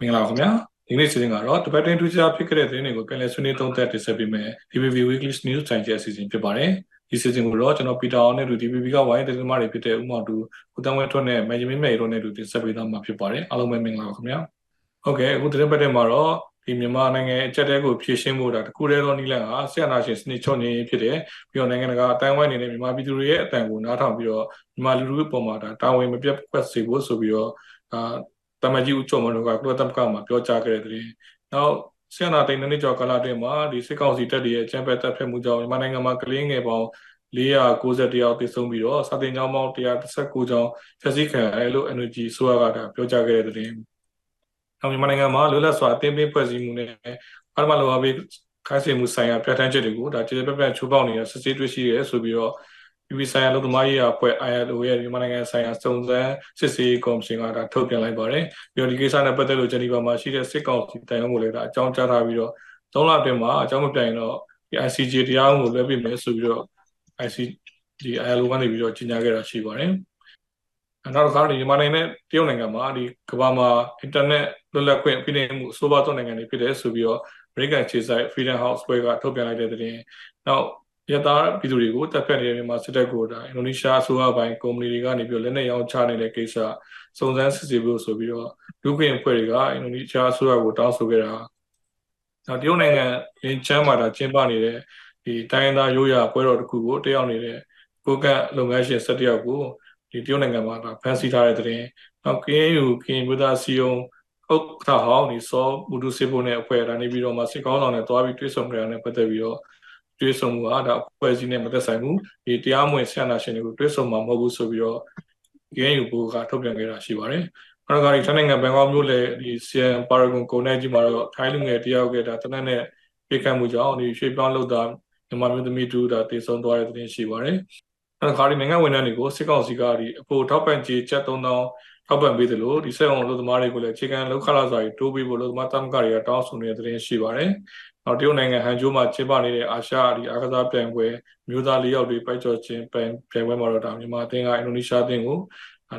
မင်္ဂလာပါခင်ဗျာဒီနေ့စီစဉ်ကတော့တပတ်တွင်ထူးခြားဖြစ်ခဲ့တဲ့သတင်းတွေကိုပြန်လည်ဆွေးနွေးသုံးသပ်တင်ဆက်ပေးမယ် DBB Weekly News Time ရဲ့အစီအစဉ်ဖြစ်ပါတယ်ဒီစီစဉ်ကိုတော့ကျွန်တော်ပီတာအောင်နဲ့လူ DBB ကဝိုင်းသတင်းသမားတွေဖြစ်တဲ့ဦးမောင်တူဦးတန်းဝဲထွန်းနဲ့မန်ဂျမင်းမေတို့နဲ့လူတင်ဆက်ပေးသွားမှာဖြစ်ပါတယ်အားလုံးပဲမင်္ဂလာပါခင်ဗျာဟုတ်ကဲ့အခုသတင်းပတ်တဲ့မှာတော့ဒီမြန်မာနိုင်ငံအချက်တဲကိုဖြည့်ရှင်းဖို့တာတခုတည်းသောနည်းလမ်းဟာဆရာနာရှင်စနစ်ချုံနေဖြစ်တယ်ပြီးတော့နိုင်ငံတကာအတိုင်းဝိုင်းနေနဲ့မြန်မာပြည်သူတွေရဲ့အတန်ကိုနားထောင်ပြီးတော့မြန်မာလူထုအပေါ်မှာဒါတာဝန်မပြတ်ကွက်စေဖို့ဆိုပြီးတော့အာ တမကြီးဦးကျော်မတို့ကကုလသမဂ္ဂမှာပြောကြားခဲ့တဲ့တဲ့နောက်ဆရာနာတိန်နှစ်ကျော်ကာလအတွင်းမှာဒီစစ်ကောင်စီတပ်တွေရဲ့အကြမ်းဖက်တပ်ဖက်မှုကြောင့်မြန်မာနိုင်ငံမှာကလေးငယ်ပေါင်း490ယောက်တည်ဆုံပြီးတော့စာတင်ကျောင်းပေါင်း119ကျောင်းဖျက်ဆီးခံရတယ်လို့ energy ဆိုရကတာပြောကြားခဲ့တဲ့တဲ့နောက်မြန်မာနိုင်ငံမှာလွတ်လပ်စွာအသင်းပင်းဖွဲ့စည်းမှုနဲ့အာမလောအဘိခိုင်းစေမှုဆိုင်ရာပြဋ္ဌာန်းချက်တွေကိုဒါကျေပြပြချိုးပေါက်နေတာစစ်ဆေးတွေ့ရှိရဲဆိုပြီးတော့ UB ဆိုင်ရာလုံသမားရေးအဖွဲ့ ILO ရဲ့မြန်မာနိုင်ငံဆိုင်ရာစုံစမ်းစစ်ဆေးကော်မရှင်ကဒါထုတ်ပြန်လိုက်ပါတယ်။ပြီးတော့ဒီကိစ္စနဲ့ပတ်သက်လို့ဂျနီဗာမှာရှိတဲ့စစ်ကောင်စီတိုင်ဝမ်ကိုလည်းဒါအကြောင်းကြားထားပြီးတော့၃လအတွင်းမှာအကြောင်းမပြိုင်တော့ဒီ ICJ တရားကိုလွှဲပေးမယ်ဆိုပြီးတော့ ICJ ဒီ ILO ကနေပြီးတော့ကြီးညာခဲ့တာရှိပါတယ်။နောက်တစ်ခါဒီမြန်မာနိုင်ငံနဲ့တရုတ်နိုင်ငံမှာဒီကမ္ဘာမှာအင်တာနက်လွတ်လပ်ခွင့်ပြည်နေမှုအဆိုပါသောနိုင်ငံတွေဖြစ်တဲ့ဆိုပြီးတော့ American ခြေဆိုင် Freedom House ဘွဲကထုတ်ပြန်လိုက်တဲ့တဲ့နောက် ရသားပြည်သူတွေကိုတပ်ဖြတ်နေတဲ့မြန်မာစစ်တပ်ကိုဒါအင်ဒိုနီးရှားအစိုးရပိုင်းကုမ္ပဏီတွေကနေပြီးတော့လက်နက်ရောင်းချနေတဲ့ကိစ္စစုံစမ်းစစ်ဆေးဖို့ဆိုပြီးတော့လူ့ခွင့်အဖွဲ့တွေကအင်ဒိုနီးရှားအစိုးရကိုတောင်းဆိုခဲ့တာနောက်တရုတ်နိုင်ငံလင်ချမ်းမှာဒါကျင်းပနေတဲ့ဒီတိုင်းသားရိုးရာပွဲတော်တစ်ခုကိုတက်ရောက်နေတဲ့ကိုကတ်လုပ်ငန်းရှင်၁၁ယောက်ကိုဒီတရုတ်နိုင်ငံမှာဖမ်းဆီးထားတဲ့တဲ့နောက် KNU ကရင်ဘုရားစီယုံဥက္ကဋ္ဌဟောင်းဒီစောဘူဒုစေဖို့နဲ့အဖွဲ့ဒါနေပြီးတော့မှစစ်ကောင်းဆောင်နဲ့တွားပြီးတွေ့ဆုံကြရတဲ့ပတ်သက်ပြီးတော့ တွေ့ဆုံမှုဟာဒါအဖွဲ့အစည်းနဲ့မသက်ဆိုင်ဘူးဒီတရားမဝင်ဆန္ဒရှင်တွေကိုတွေ့ဆုံမှာမဟုတ်ဘူးဆိုပြီးတော့ GNU ဘိုးကထုတ်ပြန်ခဲ့တာရှိပါတယ်။နောက်တစ်ခါဒီထိုင်းနိုင်ငံဘန်ကောက်မြို့လေဒီဆီယန်ပါရဂွန်ကိုနေကြီးမှာတော့ထိုင်းလူငယ်တယောက်ကဒါတနက်နဲ့ပြေခံမှုကြောင့်ဒီရွှေပြောင်းလုပ်တာမြန်မာမျိုးသမီးတူဒါတည်ဆုံသွားတဲ့တဲ့ရှိပါတယ်။နောက်တစ်ခါဒီနိုင်ငံဝန်ထမ်းတွေကိုစစ်ကောင်စီကဒီအဖို့ထောက်ပံ့ကြေးချက်3000ထောက်ပံ့ပေးတယ်လို့ဒီစက်အောင်လို့သမားတွေကိုလည်းအခြေခံလောက်ခလာစာကြီးတိုးပေးဖို့လို့သမားတမကတွေကတောင်းဆိုနေတဲ့တဲ့ရှိပါတယ်။ နောက်တရုတ်နိုင်ငံဟန်ဂျိုးမှာကျင်းပနေတဲ့အာရှဒီအားကစားပြိုင်ပွဲမျိုးသားလေးယောက်တွေပိုက်ကျော်ခြင်းပြိုင်ပြိုင်ပွဲမှာတော့ဒါမြန်မာအသင်းကအင်ဒိုနီးရှားအသင်းကို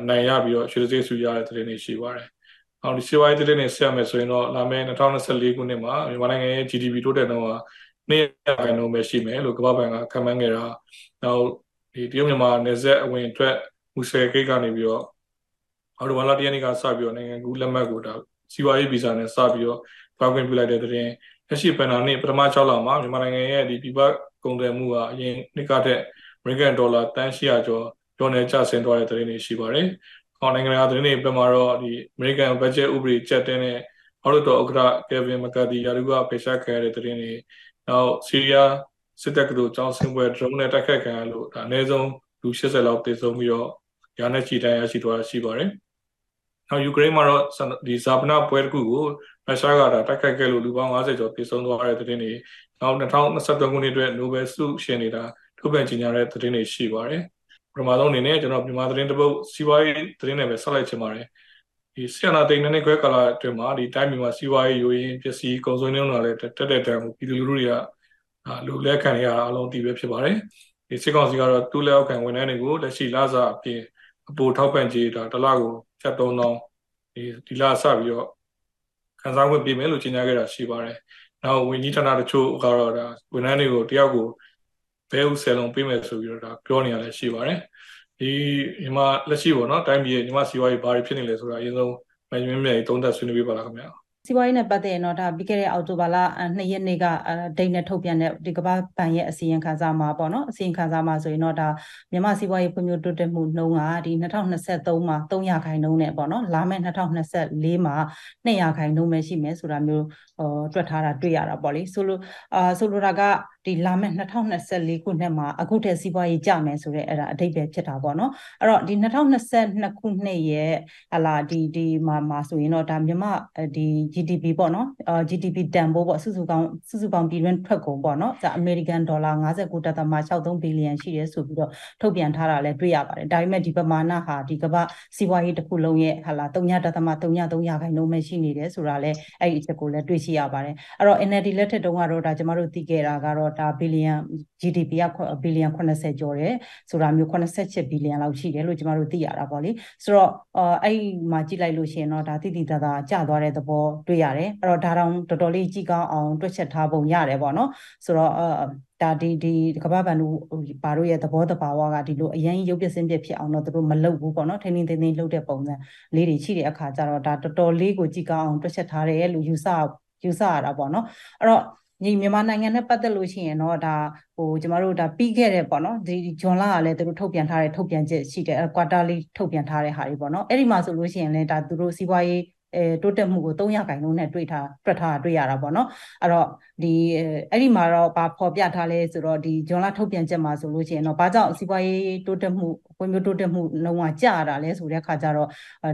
နိုင်ရပြီးတော့ရွှေစည်းစုရတဲ့သတင်းတွေရှိပါတယ်။အောင်ဒီစီဝိုင်းသတင်းတွေဆက်ရမယ်ဆိုရင်တော့လာမယ့်2024ခုနှစ်မှာမြန်မာနိုင်ငံရဲ့ GDP တိုးတက်နှုန်းဟာ2ရာခိုင်နှုန်းပဲရှိမယ်လို့ကမ္ဘာ့ဘဏ်ကခန့်မှန်းခဲ့တာ။နောက်ဒီတရုတ်မြန်မာနယ်စပ်အဝင်အတွက်မူဆယ်ဂိတ်ကနေပြီးတော့အော်တိုဝါလာတရနေ့ကစပြီးတော့နိုင်ငံကူးလက်မှတ်ကိုဒါစီဝါရေးဗီဇာနဲ့စပြီးတော့ပေါက်ခွင့်ပြုလိုက်တဲ့တဲ့ လက်ရှိပန်နာနေ့ပထမ6လမှာမြန်မာနိုင်ငံရဲ့ဒီပြည်ပကုန်သွယ်မှုဟာအရင်နှစ်ကတည်းက American Dollar တန်း800ကျော်ကျော်နေကျဆင်းသွားတဲ့သတင်းတွေရှိပါတယ်။ခေါင်းနိုင်ငံကသတင်းတွေပြမှာတော့ဒီ American Budget ဥပဒေချက်တင်းတဲ့အောက်တော့ဥက္ကဋ္ဌ Kevin McCarthy ရာထူးကဖေရှားခဲ့တဲ့သတင်းတွေနောက်ဆီးရီးယားစစ်တပ်ကတို့ကြောင်းစင်ပွဲ drone နဲ့တိုက်ခိုက်ခံရလို့ဒါအနည်းဆုံးလူ80လောက်သေဆုံးပြီးတော့ရာနဲ့ချီတန်းရရှိသွားရှိပါတယ်။နောက်ယူကရိန်းမှာတော့ဒီဇာပနာပွဲတစ်ခုကို ရုရှားကဒါတိုက်ခိုက်ခဲ့လို့လူပေါင်း50ကျော်ပြေဆုံးသွားတဲ့သတင်းတွေနောက်2023ခုနှစ်အတွက် Nobel ဆုရှင်နေတာထုတ်ပြန်ကြေညာတဲ့သတင်းတွေရှိပါတယ်ပထမဆုံးအနေနဲ့ကျွန်တော်မြန်မာသတင်းတစ်ပုဒ်စီးပွားရေးသတင်းတွေပဲဆက်လိုက်ချင်ပါတယ်ဒီဆီယနာတိန်နဲ့ခွဲကာလအတွင်းမှာဒီတိုင်းပြည်မှာစီးပွားရေးယိုရင်းပစ္စည်းကုန်စုံနှုန်းတွေလည်းတက်တက်တန်ကိုပြည်သူလူထုတွေကလူလက်ခံရအလုံးတည်ပဲဖြစ်ပါတယ်ဒီစစ်ကောင်စီကတော့တူးလက်အောက်ခံဝန်ထမ်းတွေကိုလက်ရှိလစာအပြင်အပိုထောက်ပံ့ကြေးဒါတစ်လကိုဖြတ်3000ဒီဒီလစပြီးတော့ ခန်းစားခွင့်ပေးမယ်လို့ကြေညာခဲ့တာရှိပါတယ်။နောက်ဝန်ကြီးဌာနတချို့ကတော့ဒါဝန်ထမ်းတွေကိုတယောက်ကိုဘဲဥဆယ်လုံးပေးမယ်ဆိုပြီးတော့ဒါပြောနေရလဲရှိပါတယ်။ဒီညီမလက်ရှိပေါ့နော်တိုင်းပြည်ညီမစီဝါရေးဘာတွေဖြစ်နေလဲဆိုတာအရင်ဆုံးမင်းမြင့်မြတ်သုံးသပ်ဆွေးနွေးပေးပါလားခင်ဗျာ။ စီးပွားရေးနဲ့ပတ်သက်ရင်တော့ဒါပြီးခဲ့တဲ့အောက်တိုဘာလ2ရက်နေ့ကဒိတ်နဲ့ထုတ်ပြန်တဲ့ဒီကမ္ဘာဘဏ်ရဲ့အစီရင်ခံစာမှာပေါ့နော်အစီရင်ခံစာမှာဆိုရင်တော့ဒါမြန်မာစီးပွားရေးဖွံ့ဖြိုးတိုးတက်မှုနှုန်းကဒီ2023မှာ3ရာခိုင်နှုန်းနဲ့ပေါ့နော်လာမယ့်2024မှာ2ရာခိုင်နှုန်းပဲရှိမယ်ဆိုတာမျိုးဟော တွက်ထားတာတွေ့ရတာပေါ့လေဆိုလိုအာဆိုလိုတာကဒီလာမယ့်2024ခုနှစ်မှာအခုတည်းစီးပွားရေးကျမယ်ဆိုတဲ့အဲ့ဒါအဓိပ္ပာယ်ဖြစ်တာပေါ့နော်အဲ့တော့ဒီ2022ခုနှစ်ရဲ့ဟလာဒီဒီမှာမှာဆိုရင်တော့ဒါမြန်မာဒီ GDP ပေါ့နော်အာ GDP တန်ဖိုးပေါ့စုစုပေါင်းစုစုပေါင်းပြည်တွင်းထွက်ကုန်ပေါ့နော်ဒါ American Dollar 59.63ဘီလီယံရှိတယ်ဆိုပြီးတော့ထုတ်ပြန်ထားတာလည်းတွေ့ရပါတယ်ဒါပေမဲ့ဒီပမာဏဟာဒီကမ္ဘာစီးပွားရေးတစ်ခုလုံးရဲ့ဟလာ3.33ရာခိုင်နှုန်းပဲရှိနေတယ်ဆိုတာလည်းအဲ့ဒီအချက်ကိုလည်းတွေ့ရှိရှိရပါတယ်အဲ့တော့ NLD လက်ထက်တုန်းကတော့ဒါကျမတို့သိခဲ့တာကတော့ဒါဘီလီယံ GDP ကဘီလီယံ80ကျော်တယ်ဆိုတာမျိုး88ဘီလီယံလောက်ရှိတယ်လို့ကျမတို့သိရတာပေါ့လေဆိုတော့အဲ့မှာကြည့်လိုက်လို့ရှိရင်တော့ဒါတိတိတသာကျသွားတဲ့သဘောတွေ့ရတယ်အဲ့တော့ဒါတောင်တော်တော်လေးကြည့်ကောင်းအောင်တွက်ချက်ထားပုံရတယ်ပေါ့နော်ဆိုတော့ ဒါဒီဒီကမ္ဘာ့ဘဏ်တို့ဘာတို့ရဲ့သဘောတဘာဝကဒီလိုအရင်ရုပ်ပြစင်းပြဖြစ်အောင်တော့သူတို့မလုပ်ဘူးပေါ့နော်ထိန်းထိန်းသိမ်းသိမ်းလုပ်တဲ့ပုံစံလေးတွေရှိတဲ့အခါကျတော့ဒါတော်တော်လေးကိုကြည့်ကောင်းအောင်တွက်ချက်ထားတယ်လို့ယူဆယူဆရတာပေါ့နော်အဲ့တော့ညီမြန်မာနိုင်ငံနဲ့ပတ်သက်လို့ရှိရင်တော့ဒါဟိုကျမတို့ဒါပြီးခဲ့တဲ့ပေါ့နော်ဒီဂျွန်လာကလည်းသူတို့ထုတ်ပြန်ထားတဲ့ထုတ်ပြန်ချက်ရှိတယ်ကွာတာလီထုတ်ပြန်ထားတဲ့ဟာတွေပေါ့နော်အဲ့ဒီမှာဆိုလို့ရှိရင်လည်းဒါသူတို့စီးပွားရေး အဲတိုးတက်မှုကို300ခိုင်နှုန်းနဲ့တွေ့ထားတွက်ထားတွေ့ရတာပေါ့နော်အဲ့တော့ဒီအဲ့ဒီမှာတော့ဘာဖော်ပြထားလဲဆိုတော့ဒီဂျွန်လာထုတ်ပြန်ချက်မှာဆိုလို့ရှိရင်တော့ဘာကြောင့်စီးပွားရေးတိုးတက်မှုဝင်မျိုးတိုးတက်မှုနှုန်းကကျတာလဲဆိုတဲ့အခါကျတော့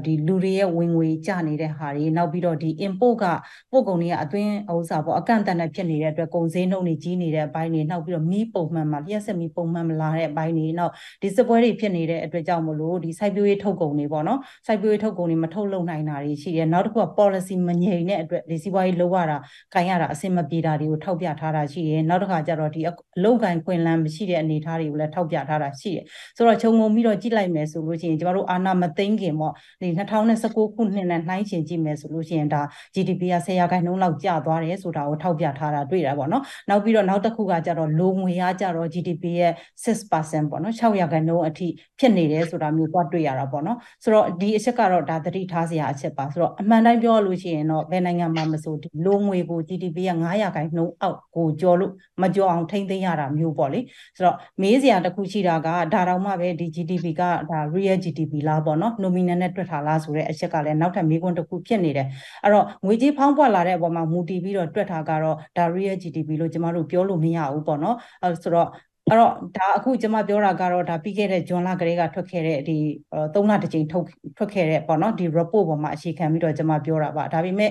ဒီလူတွေရဲ့ဝင်ငွေကျနေတဲ့ဟာတွေနောက်ပြီးတော့ဒီ import ကပို့ကုန်တွေကအသွင်းဥစ္စာပေါ့အကန့်အသတ်နဲ့ဖြစ်နေတဲ့အတွက်ကုန်ဈေးနှုန်းတွေကြီးနေတဲ့အပိုင်းတွေနောက်ပြီးတော့မီးပုံမှန်မှာလျှက်ဆက်မီးပုံမှန်မလာတဲ့အပိုင်းတွေနောက်ဒီစပွဲတွေဖြစ်နေတဲ့အတွက်ကြောင့်မလို့ဒီစိုက်ပျိုးရေးထုတ်ကုန်တွေပေါ့နော်စိုက်ပျိုးရေးထုတ်ကုန်တွေမထုတ်လုပ်နိုင်တာတွေရှိတယ်နောက်တစ်ခုက policy မငြိမ်တဲ့အတွက်ဒီစီးပွားရေးလုပ်ရတာကန်ရတာအဆင်မပြေတာတွေကိုထောက်ပြထားတာရှိတယ်နောက်တစ်ခါကျတော့ဒီအလုပ်ကန်ခွင်လန်းမရှိတဲ့အနေအထားတွေကိုလည်းထောက်ပြထားတာရှိတယ်ဆိုတော့ခြုံငုံပြီးတော့ကြည့်လိုက်မယ်ဆိုလို့ရှိရင်ကျမတို့အာဏာမသိမ်းခင်ပေါ့ဒီ2019ခုနှစ်နဲ့နှိုင်းယှဉ်ကြည့်မယ်ဆိုလို့ရှိရင်ဒါ GDP က10ရာခိုင်နှုန်းလောက်ကျသွားတယ်ဆိုတာကိုထောက်ပြထားတာတွေ့တာပေါ့နော်နောက်ပြီးတော့နောက်တစ်ခုကကျတော့လိုငွေအားကျတော့ GDP ရဲ့6%ပေါ့နော်6ရာခိုင်နှုန်းအထိဖြစ်နေတယ်ဆိုတာမျိုးသွားတွေ့ရတာပေါ့နော်ဆိုတော့ဒီအချက်ကတော့ဒါသတိထားစရာအချက်ပါဆိုတော့အမှန်တိုင်းပြောလို့ရှိရင်တော့ဘယ်နိုင်ငံမှာမဆိုဒီလိုငွေကို GDP က9ရာခိုင်နှုန်းအောက်ကိုကျော်လို့မကျော်အောင်ထိမ့်သိမ်းရတာမျိုးပေါ့လေဆိုတော့မေးစရာတစ်ခုရှိတာကဒါတောင်မှပဲဒီ GDP ကဒါ real GDP လားပေါ့နော် nominal နဲ့တွက်ထားလားဆိုတဲ့အချက်ကလည်းနောက်ထပ်မေးခွန်းတစ်ခုဖြစ်နေတယ်အဲ့တော့ငွေကြေးဖောင်းပွက်လာတဲ့အပေါ်မှာမူတည်ပြီးတော့တွက်ထားကတော့ဒါ real GDP လို့ကျမတို့ပြောလို့မရဘူးပေါ့နော်အဲဆိုတော့ အဲ့တော့ဒါအခုကျွန်မပြောတာကတော့ဒါပြီးခဲ့တဲ့ဂျွန်လကလေးကထွက်ခဲ့တဲ့ဒီ၃လတစ်ကြိမ်ထုတ်ထွက်ခဲ့တဲ့ပေါ့နော်ဒီ report ပေါ်မှာအခြေခံပြီးတော့ကျွန်မပြောတာပါဒါပေမဲ့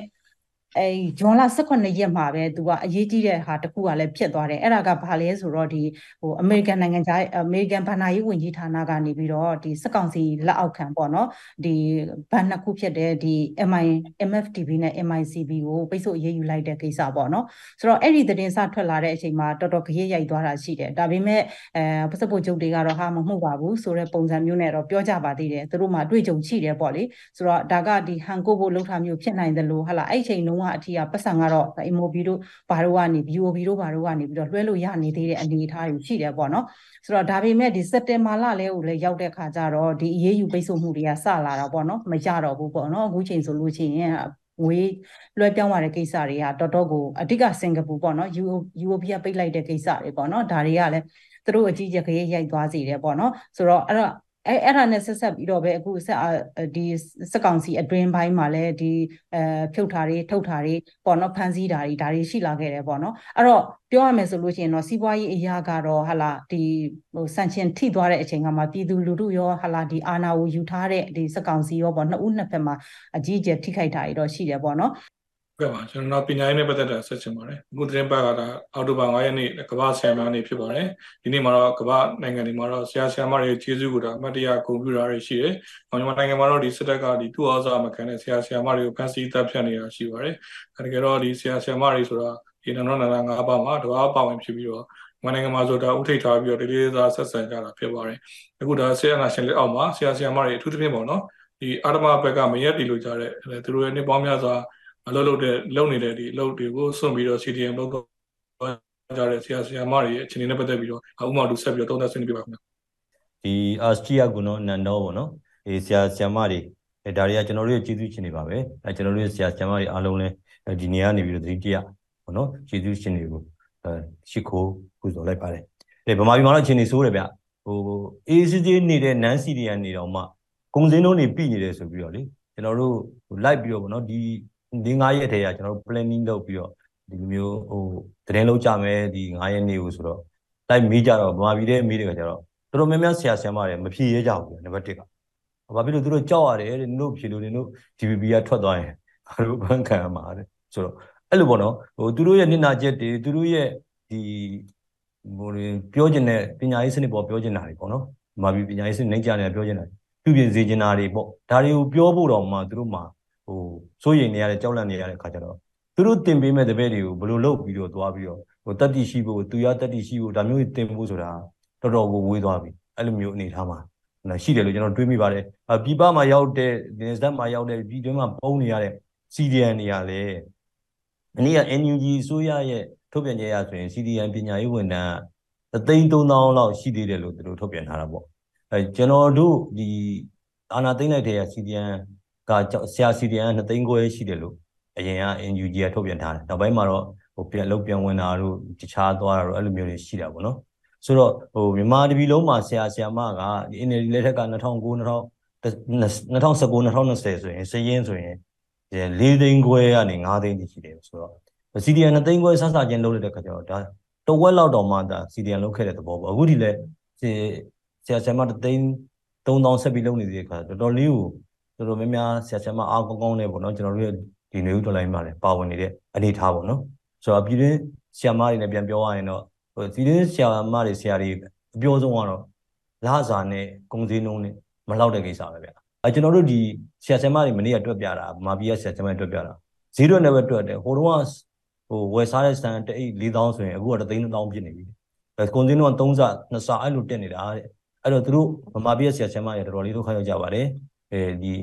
အဲဂျွန်လ18ရက်မှာပဲသူကအရေးကြီးတဲ့ဟာတခုကလည်းဖြစ်သွားတယ်အဲ့ဒါကဘာလဲဆိုတော့ဒီဟိုအမေရိကန်နိုင်ငံခြားအမေရိကန်ဗဏ္ဍာရေးဝန်ကြီးဌာနကနေပြီးတော့ဒီစက်ကောင်စီလက်အောက်ခံပေါ့နော်ဒီဘဏ်နှစ်ခုဖြစ်တဲ့ဒီ MI MFTB နဲ့ MICB ကိုပိတ်ဆို့အရေးယူလိုက်တဲ့ကိစ္စပေါ့နော်ဆိုတော့အဲ့ဒီသတင်းစထွက်လာတဲ့အချိန်မှာတော်တော်ကြရရိုက်သွားတာရှိတယ်ဒါပေမဲ့အဲပစပို့ချုပ်တွေကတော့ဟာမမှုပါဘူးဆိုတဲ့ပုံစံမျိုးနဲ့တော့ပြောကြပါသေးတယ်သူတို့မှအတွေ့အကြုံရှိတယ်ပေါ့လေဆိုတော့ဒါကဒီဟန်ကိုဖို့လှုပ်ထားမျိုးဖြစ်နိုင်တယ်လို့ဟာလားအဲ့ချိန်လုံးကအထိကပတ်စံကတော့ MOB တို့ဘာတို့ကနေ BOB တို့ဘာတို့ကနေပြီးတော့လွှဲလို့ရနေသေးတဲ့အနေအထားတွေရှိတယ်ပေါ့နော်ဆိုတော့ဒါပေမဲ့ဒီစက်တင်ဘာလလဲကိုလည်းရောက်တဲ့ခါကျတော့ဒီအရေးယူပိတ်ဆို့မှုတွေကစလာတာပေါ့နော်မကြတော့ဘူးပေါ့နော်အခုချိန်ဆိုလို့ရှိရင်ငွေလွှဲပြောင်းရတဲ့ကိစ္စတွေကတော်တော်ကိုအဓိကစင်ကာပူပေါ့နော် UOB ကပိတ်လိုက်တဲ့ကိစ္စတွေပေါ့နော်ဒါတွေကလည်းသူတို့အကြီးကြီးခရီးရိုက်သွားစေတယ်ပေါ့နော်ဆိုတော့အဲ့တော့ အဲအဲ့ဒါနဲ့ဆက်ဆက်ပြီးတော့ပဲအခုဆက်ဒီစက်ကောင်စီအတွင်းပိုင်းမှာလည်းဒီအဲဖြုတ်ထားတွေထုတ်ထားတွေပေါ့နော်ဖန်ဆီးတာတွေဒါတွေရှိလာခဲ့တယ်ပေါ့နော်အဲ့တော့ပြောရမယ်ဆိုလို့ရှိရင်တော့စီးပွားရေးအရာကတော့ဟာလာဒီဟိုဆန့်ကျင်ထိသွားတဲ့အချိန်ကမှပြည်သူလူထုရောဟာလာဒီအာဏာကိုယူထားတဲ့ဒီစက်ကောင်စီရောပေါ့နှစ်ဦးနှစ်ဖက်မှာအကြီးအကျယ်ထိခိုက်တာတွေတော့ရှိတယ်ပေါ့နော် ကဲပါကျွန်တော်ပညာရေးနဲ့ပတ်သက်တာဆက်ချင်ပါတယ်အခုသတင်းပတ်ကဒါအောက်တိုဘာ9ရက်နေ့ကမ္ဘာဆရာမနေ့ဖြစ်ပါတယ်ဒီနေ့မှာတော့ကမ္ဘာနိုင်ငံတွေမှာတော့ဆရာဆရာမတွေကျေးဇူးကိုဒါအမှတ်တရဂုဏ်ပြုတာတွေရှိတယ်။မြန်မာနိုင်ငံမှာတော့ဒီစစ်တပ်ကဒီသူ့အားစားမခံတဲ့ဆရာဆရာမတွေကိုဖမ်းဆီးတပ်ဖြတ်နေတာရှိပါတယ်။အဲဒါကြောင့်ဒီဆရာဆရာမတွေဆိုတာဒီနန္ဒနာနာ၅ပါးမှာတဘာပါဝင်ဖြစ်ပြီးတော့မြန်မာနိုင်ငံမှာဆိုတာဥထိတ်ထားပြီးတော့တလေးစားဆက်ဆံကြတာဖြစ်ပါတယ်။အခုဒါဆရာနာရှင်လက်အောက်မှာဆရာဆရာမတွေအထူးသဖြင့်ပေါ့နော်ဒီအာရမဘက်ကမရက်တည်လို့ကြတဲ့သူတို့ရဲ့နှစ်ပေါင်းများစွာ အလုပ်လုပ်တဲ့လုပ်နေတဲ့ဒီအလုပ်တွေကိုစွန့်ပြီးတော့ CDM လုပ်တော့ကြတဲ့ဆရာဆရာမတွေရဲ့အခြေအနေနဲ့ပတ်သက်ပြီးတော့ဥမာတူဆက်ပြီးတော့သုံးသပ်ဆွေးနွေးပြပါခင်ဗျာဒီအာစတီယာကုနော်နန်တော့ဗောနော်အေးဆရာဆရာမတွေအဲဒါတွေကကျွန်တော်တို့ရဲ့ကျေးဇူးရှင်တွေပါပဲအဲကျွန်တော်တို့ရဲ့ဆရာဆရာမတွေအားလုံးလည်းဒီနေရာနေပြီးတော့သတိတရဗောနော်ကျေးဇူးရှင်တွေကိုအဲရှိခိုးပူဇော်လိုက်ပါတယ်အဲဗမာပြည်မှာတော့အခြေအနေဆိုးတယ်ဗျဟိုအေးစစ်စစ်နေတဲ့နန်းစီရီယန်နေတော့မှကုံစင်းတို့နေပြီနေတယ်ဆိုပြီးတော့လေကျွန်တော်တို့လိုက်ပြီးတော့ဗောနော်ဒီ ဒီ9ရက်တည်းကကျွန်တော်တို့ planning လုပ်ပြီးတော့ဒီလိုမျိုးဟိုတရင်လုံးကြမယ်ဒီ9ရက်နေ့ကိုဆိုတော့လိုက်မေးကြတော့ဗမာပြည်တဲ့မေးတယ်ကကျတော့တော်တော်များများဆရာဆရာမတွေမဖြေရကြဘူးနံပါတ်1ကဘာဖြစ်လို့သူတို့ကြောက်ရတယ်တဲ့တို့ဖြေလို့နေတို့ GBB ကထွက်သွားရင်ဘာလို့ဘန်းခံရမှာတဲ့ဆိုတော့အဲ့လိုပေါ့နော်ဟိုသူတို့ရဲ့နစ်နာချက်တွေသူတို့ရဲ့ဒီဟိုပြောချင်တဲ့ပညာရေးစနစ်ပေါ်ပြောချင်တာတွေပေါ့နော်ဗမာပြည်ပညာရေးစနစ်နှိမ့်ကြတယ်ပြောချင်တာပြုပြင်စေချင်တာတွေပေါ့ဒါတွေကိုပြောဖို့တော့မှသူတို့မှာ ဟိုစိုးရိမ်နေရတဲ့ကြောက်လန့်နေရတဲ့ခါကျတော့သူတို့တင်ပေးမဲ့တပည့်တွေကိုဘယ်လိုလုပ်ပြီးတော့သွားပြီးတော့ဟိုတတ္တိရှိဖို့သူရတတ္တိရှိဖို့ဒါမျိုးတင်ဖို့ဆိုတာတော်တော်ကိုဝေးသွားပြီအဲ့လိုမျိုးအနေထားမှာရှိတယ်လို့ကျွန်တော်တွေးမိပါတယ်ပြည်ပမှာရောက်တဲ့နေစက်မှာရောက်တဲ့ပြည်တွင်းမှာပုံနေရတဲ့ CDN တွေကလည်းအနည်းက NUG အစိုးရရဲ့ထုတ်ပြန်ကြေရဆိုရင် CDN ပညာရေးဝန်ထမ်းအသိန်း3000လောက်ရှိသေးတယ်လို့သူတို့ထုတ်ပြန်ထားတာပေါ့အဲကျွန်တော်တို့ဒီအာနာသိမ့်လိုက်တဲ့ CDN ကဆရာ CDN 2သိန်းခွဲရှိတယ်လို့အရင်က NUG ကထုတ်ပြန်ထားတယ်နောက်ပိုင်းမှာတော့ဟိုပြန်လုတ်ပြန်ဝင်တာတို့တခြားသွားတာတို့အဲ့လိုမျိုးတွေရှိတာပေါ့နော်ဆိုတော့ဟိုမြန်မာတပြည်လုံးမှာဆရာဆရာမကဒီ NLD လက်ထက်က2009 2019 2020ဆိုရင်စည်ရင်းဆိုရင်၄သိန်းခွဲကနေ၅သိန်းတိရှိတယ်ဆိုတော့ CDN 2သိန်းခွဲဆဆချင်းလုပ်လိုက်တဲ့ခါကျတော့ဒါတဝက်လောက်တော့မှဒါ CDN လုပ်ခဲ့တဲ့သဘောပေါ့အခုဒီလဲဆရာဆရာမတသိန်း3000ဆက်ပြီးလုပ်နေတဲ့ခါတော်တော်လေးကို တော်တော်များများဆရာဆရာမအားကောင်းကောင်းနဲ့ပေါ့နော်ကျွန်တော်တို့ရဲ့ဒီနေဦးတော်လိုင်းမှာလည်းပါဝင်နေတဲ့အနေထားပေါ့နော်ဆိုတော့ပြည်တွင်းဆရာမတွေနဲ့ပြန်ပြောရရင်တော့ဟိုပြည်တွင်းဆရာမတွေဆရာတွေအပြောဆုံးကတော့လစာနဲ့ကုန်စည်နှုန်းနဲ့မလောက်တဲ့ကိစ္စပဲဗျအဲကျွန်တော်တို့ဒီဆရာဆရာမတွေမနေ့ကတွက်ပြတာမာပီးကဆရာဆရာမတွေတွက်ပြတာဇီးရွက်နဲ့ပဲတွက်တယ်ဟိုတော့ဟိုဝယ်စားတဲ့စံတအိတ်4000ဆိုရင်အခုက3000ဖြစ်နေပြီအဲကုန်စည်နှုန်းက3ဆ2ဆအဲ့လိုတက်နေတာတဲ့အဲ့တော့သူတို့မမာပီးကဆရာဆရာမတွေတော်တော်လေးဒုက္ခရောက်ကြပါတယ် အဲဒီ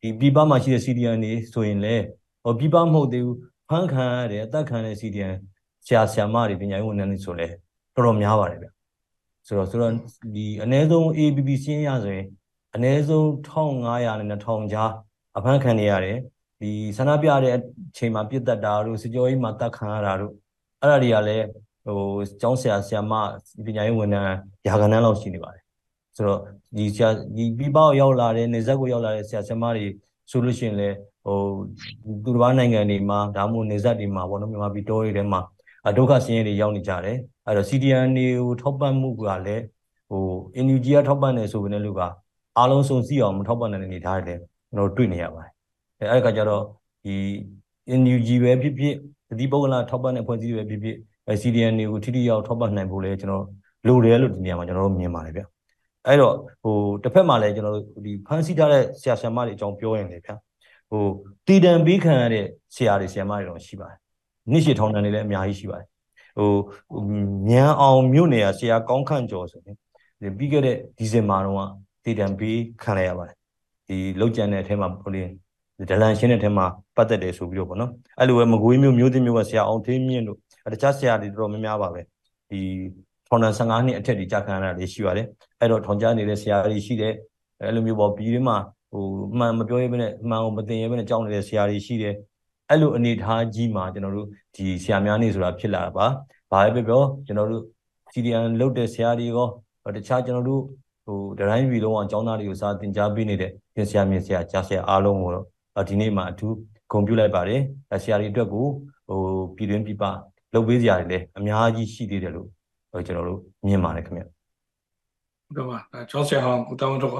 ဒီပြပမှာရှိတဲ့ CDN တွေဆိုရင်လည်းဟိုပြပမဟုတ်သေးဘူးဖန်ခံရတဲ့အသက်ခံတဲ့ CDN ဆရာဆရာမတွေပညာရေးဝန်ထမ်းတွေဆိုလဲတော်တော်များပါတယ်ဗျဆိုတော့ဆိုတော့ဒီအ ਨੇ ဆုံး ABB စင်းရဆိုရင်အ ਨੇ ဆုံး1500နဲ့2000ကြားအဖမ်းခံနေရတယ်ဒီဆန္ဒပြတဲ့အချိန်မှာပြစ်တက်တာတို့စကြောကြီးမှာတက်ခံရတာတို့အဲ့ဒါတွေကလည်းဟိုကျောင်းဆရာဆရာမပညာရေးဝန်ထမ်းရာခိုင်နှန်းလောက်ရှိနေပါတယ် ဆိုတော့ဒီဆရာဒီပြပရောက်လာတဲ့နေဆက်ကိုရောက်လာတဲ့ဆရာဆရာမတွေဆိုလို့ရှိရင်လည်းဟိုသူတစ်ပါးနိုင်ငံတွေမှာဒါမှမဟုတ်နေဆက်တွေမှာပေါ့နော်မြန်မာပြည်တော်တွေထဲမှာဒုက္ခဆင်းရဲတွေရောက်နေကြတယ်အဲ့တော့ CDN တွေကိုထောက်ပံ့မှုကလည်းဟို NUG ကထောက်ပံ့နေဆိုပေမဲ့လို့ကအားလုံးစုံစည်းအောင်မထောက်ပံ့တဲ့အနေထားတွေလည်းကျွန်တော်တွေ့နေရပါတယ်အဲအဲ့ဒီကကြတော့ဒီ NUG ပဲဖြစ်ဖြစ်ဒီပုဂ္ဂလာထောက်ပံ့တဲ့ဖွဲ့စည်းတွေပဲဖြစ်ဖြစ် CDN တွေကိုထိထိရောက်ထောက်ပံ့နိုင်ဖို့လည်းကျွန်တော်လိုတယ်လို့ဒီနေရာမှာကျွန်တော်တို့မြင်ပါတယ်ဗျ အဲ့တော့ဟိုတစ်ဖက်မှာလည်းကျွန်တော်တို့ဒီဖန်ဆီးထားတဲ့ဆရာဆရာမတွေအကြောင်းပြောရင်လေဗျဟိုတည်တံပေးခံရတဲ့ဆရာတွေဆရာမတွေတော့ရှိပါတယ်နှစ်ရှည်ထောင်တန်းတွေလည်းအများကြီးရှိပါတယ်ဟိုမြန်အောင်မြို့နယ်ကဆရာကောင်းခန့်ကျော်ဆိုရင်ပြီးခဲ့တဲ့ဒီဇင်ဘာတော့တည်တံပေးခံရရပါတယ်ဒီလောက်ကျန်တဲ့အထက်မှာဟိုလေဒလန်ရှင်းတဲ့အထက်မှာပတ်သက်တယ်ဆိုပြီးတော့ပေါ့နော်အဲ့လိုပဲမကွေးမျိုးမျိုးသိမျိုးကဆရာအောင်သေးမြင့်တို့တခြားဆရာတွေတော်တော်များများပါပဲဒီ ထောင်တန်း15နှစ်အထက်ဒီကြာခံရတာတွေရှိပါတယ်အဲ့တော့ထောင်ကြားနေတဲ့ဆရာတွေရှိတယ်အဲ့လိုမျိုးပေါ့ပြီးဒီမှာဟိုမှန်မပြောရဲဘဲနဲ့မှန်ကိုမသိရဲဘဲနဲ့ကြောင်းနေတဲ့ဆရာတွေရှိတယ်အဲ့လိုအနေထားကြီးမှာကျွန်တော်တို့ဒီဆရာများနေဆိုတာဖြစ်လာတာပါဘာပဲပြောကျွန်တော်တို့ CDN လုတ်တဲ့ဆရာတွေရောတခြားကျွန်တော်တို့ဟိုဒတိုင်းပြည်လုံးအကြောင်းသားတွေကိုစာသင်ကြားပေးနေတဲ့ဆရာမြင်ဆရာကြားဆရာအားလုံးကိုတော့ဒီနေ့မှာအထူးဂုဏ်ပြုလိုက်ပါတယ်ဆရာတွေအတွက်ကိုဟိုပြည်တွင်းပြည်ပလုပ်ပေးစရာတွေလည်းအများကြီးရှိသေးတယ်လို့ ကျွန်တော်တို့မြင်ပါတယ်ခင်ဗျဟုတ်ကဲ့ပါကျောင်းဆရာဟောင်းကိုတောင်းတော့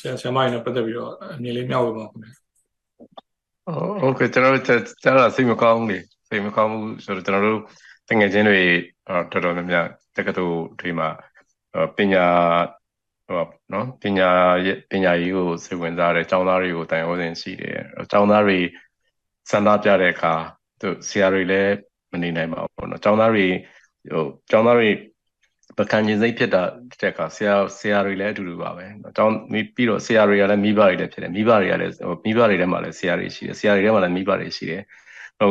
ဆရာဆရာမရင်းနဲ့ပတ်သက်ပြီးတော့အမြင်လေးမျှဝေပါခင်ဗျဟုတ်ကဲ့ကျွန်တော်တို့ကြားတာစိတ်မကောင်းဘူးလေစိတ်မကောင်းဘူးဆိုတော့ကျွန်တော်တို့တငယ်ချင်းတွေတော်တော်များများတက္ကသိုလ်တွေမှာပညာဟိုနော်ပညာပညာရေးကိုစိတ်ဝင်စားတယ်ကျောင်းသားတွေကိုတိုင်ဝစဉ်ရှိတယ်ကျောင်းသားတွေစံသားပြတဲ့အခါသူဆရာတွေလည်းမနေနိုင်ပါဘူးနော်ကျောင်းသားတွေဟိုကျောင်းသားတွေ ပကံကျင်စိတ်ဖြစ်တာတဲ့အခါဆရာဆရာတွေလည်းအတူတူပါပဲ။ကျောင်းပြီးတော့ဆရာတွေကလည်းမိဘတွေလည်းဖြစ်တယ်။မိဘတွေကလည်းမိဘတွေထဲမှာလည်းဆရာတွေရှိတယ်။ဆရာတွေထဲမှာလည်းမိဘတွေရှိတယ်။ဟို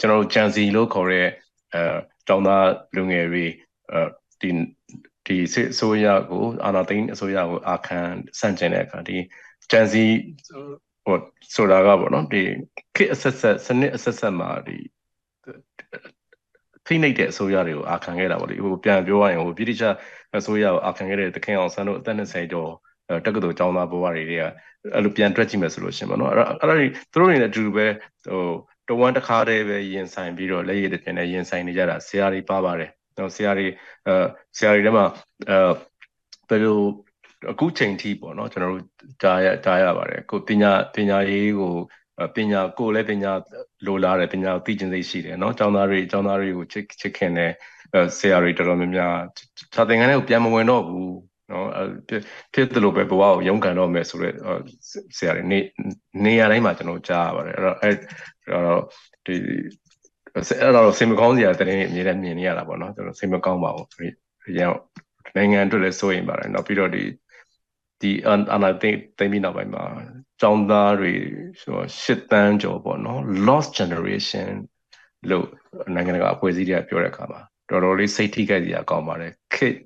ကျွန်တော်တို့ဂျန်စီလို့ခေါ်တဲ့အဲကျောင်းသားလူငယ်တွေအဲဒီဒီစစ်အစိုးရကိုအာဏာသိမ်းအစိုးရကိုအာခံဆန့်ကျင်တဲ့အခါဒီဂျန်စီဟိုဆိုတာကပေါ့နော်ဒီခေတ်အဆက်ဆက်စနစ်အဆက်ဆက်မှာဒီ ဖိနှိပ်တဲ့အစိုးရတွေကိုအာခံခဲ့တာပေါ့လေဟိုပြန်ပြောရရင်ဟိုပြည်တိကျအစိုးရကိုအာခံခဲ့တဲ့တခင်အောင်ဆန်းတို့အသက်20ကျော်တက္ကသိုလ်ကျောင်းသားဘဝတွေကအဲ့လိုပြန်တွက်ကြည့်မယ်ဆိုလို့ရှင်ပေါ့နော်အဲ့ဒါအဲ့ဒါသူတို့တွေနဲ့အတူတူပဲဟိုတဝမ်းတစ်ခါတည်းပဲရင်ဆိုင်ပြီးတော့လက်ရည်တစ်ပြင်နဲ့ရင်ဆိုင်နေကြတာဆရာတွေပါပါတယ်နော်ဆရာတွေအဲဆရာတွေထဲမှာအဲဘယ်လိုအခုချိန်ထိပေါ့နော်ကျွန်တော်တို့ကြားရကြားရပါတယ်ကိုပညာပညာရေးကို ပညာကိုလည်းပညာလိုလားတယ်ပညာသိကျင်စိတ်ရှိတယ်เนาะကျောင်းသားတွေကျောင်းသားတွေကိုချစ်ချစ်ခင်တယ်ဆရာတွေတော်တော်များများစာသင်ခန်းထဲကိုပြန်မဝင်တော့ဘူးเนาะဖြစ်တယ်လို့ပဲဘဝကိုရုန်းကန်တော့မယ်ဆိုတော့ဆရာတွေနေနေရာတိုင်းမှာကျွန်တော်ကြားရပါတယ်အဲ့တော့အဲ့တော့ဒီ အဲ့တော့စိတ်မကောင်းစရာတရင်အမြဲတမ်းမြင်နေရတာပေါ့နော်ကျွန်တော်စိတ်မကောင်းပါဘူးဆိုရင်နိုင်ငံအတွက်လည်းစိုးရင်ပါတယ်နောက်ပြီးတော့ဒီ ဒီအနာသိသိမိနောက်ပိုင်းမှာကျောင်းသားတွေဆိုတော့၈တန်းကျော်ပေါ့နော် lost generation လို့နိုင်ငံတကာအဖွဲ့အစည်းတွေကပြောတဲ့အခါမှာတော်တော်လေးစိတ်ထိခိုက်စရာကောင်းပါတယ်ခေတ်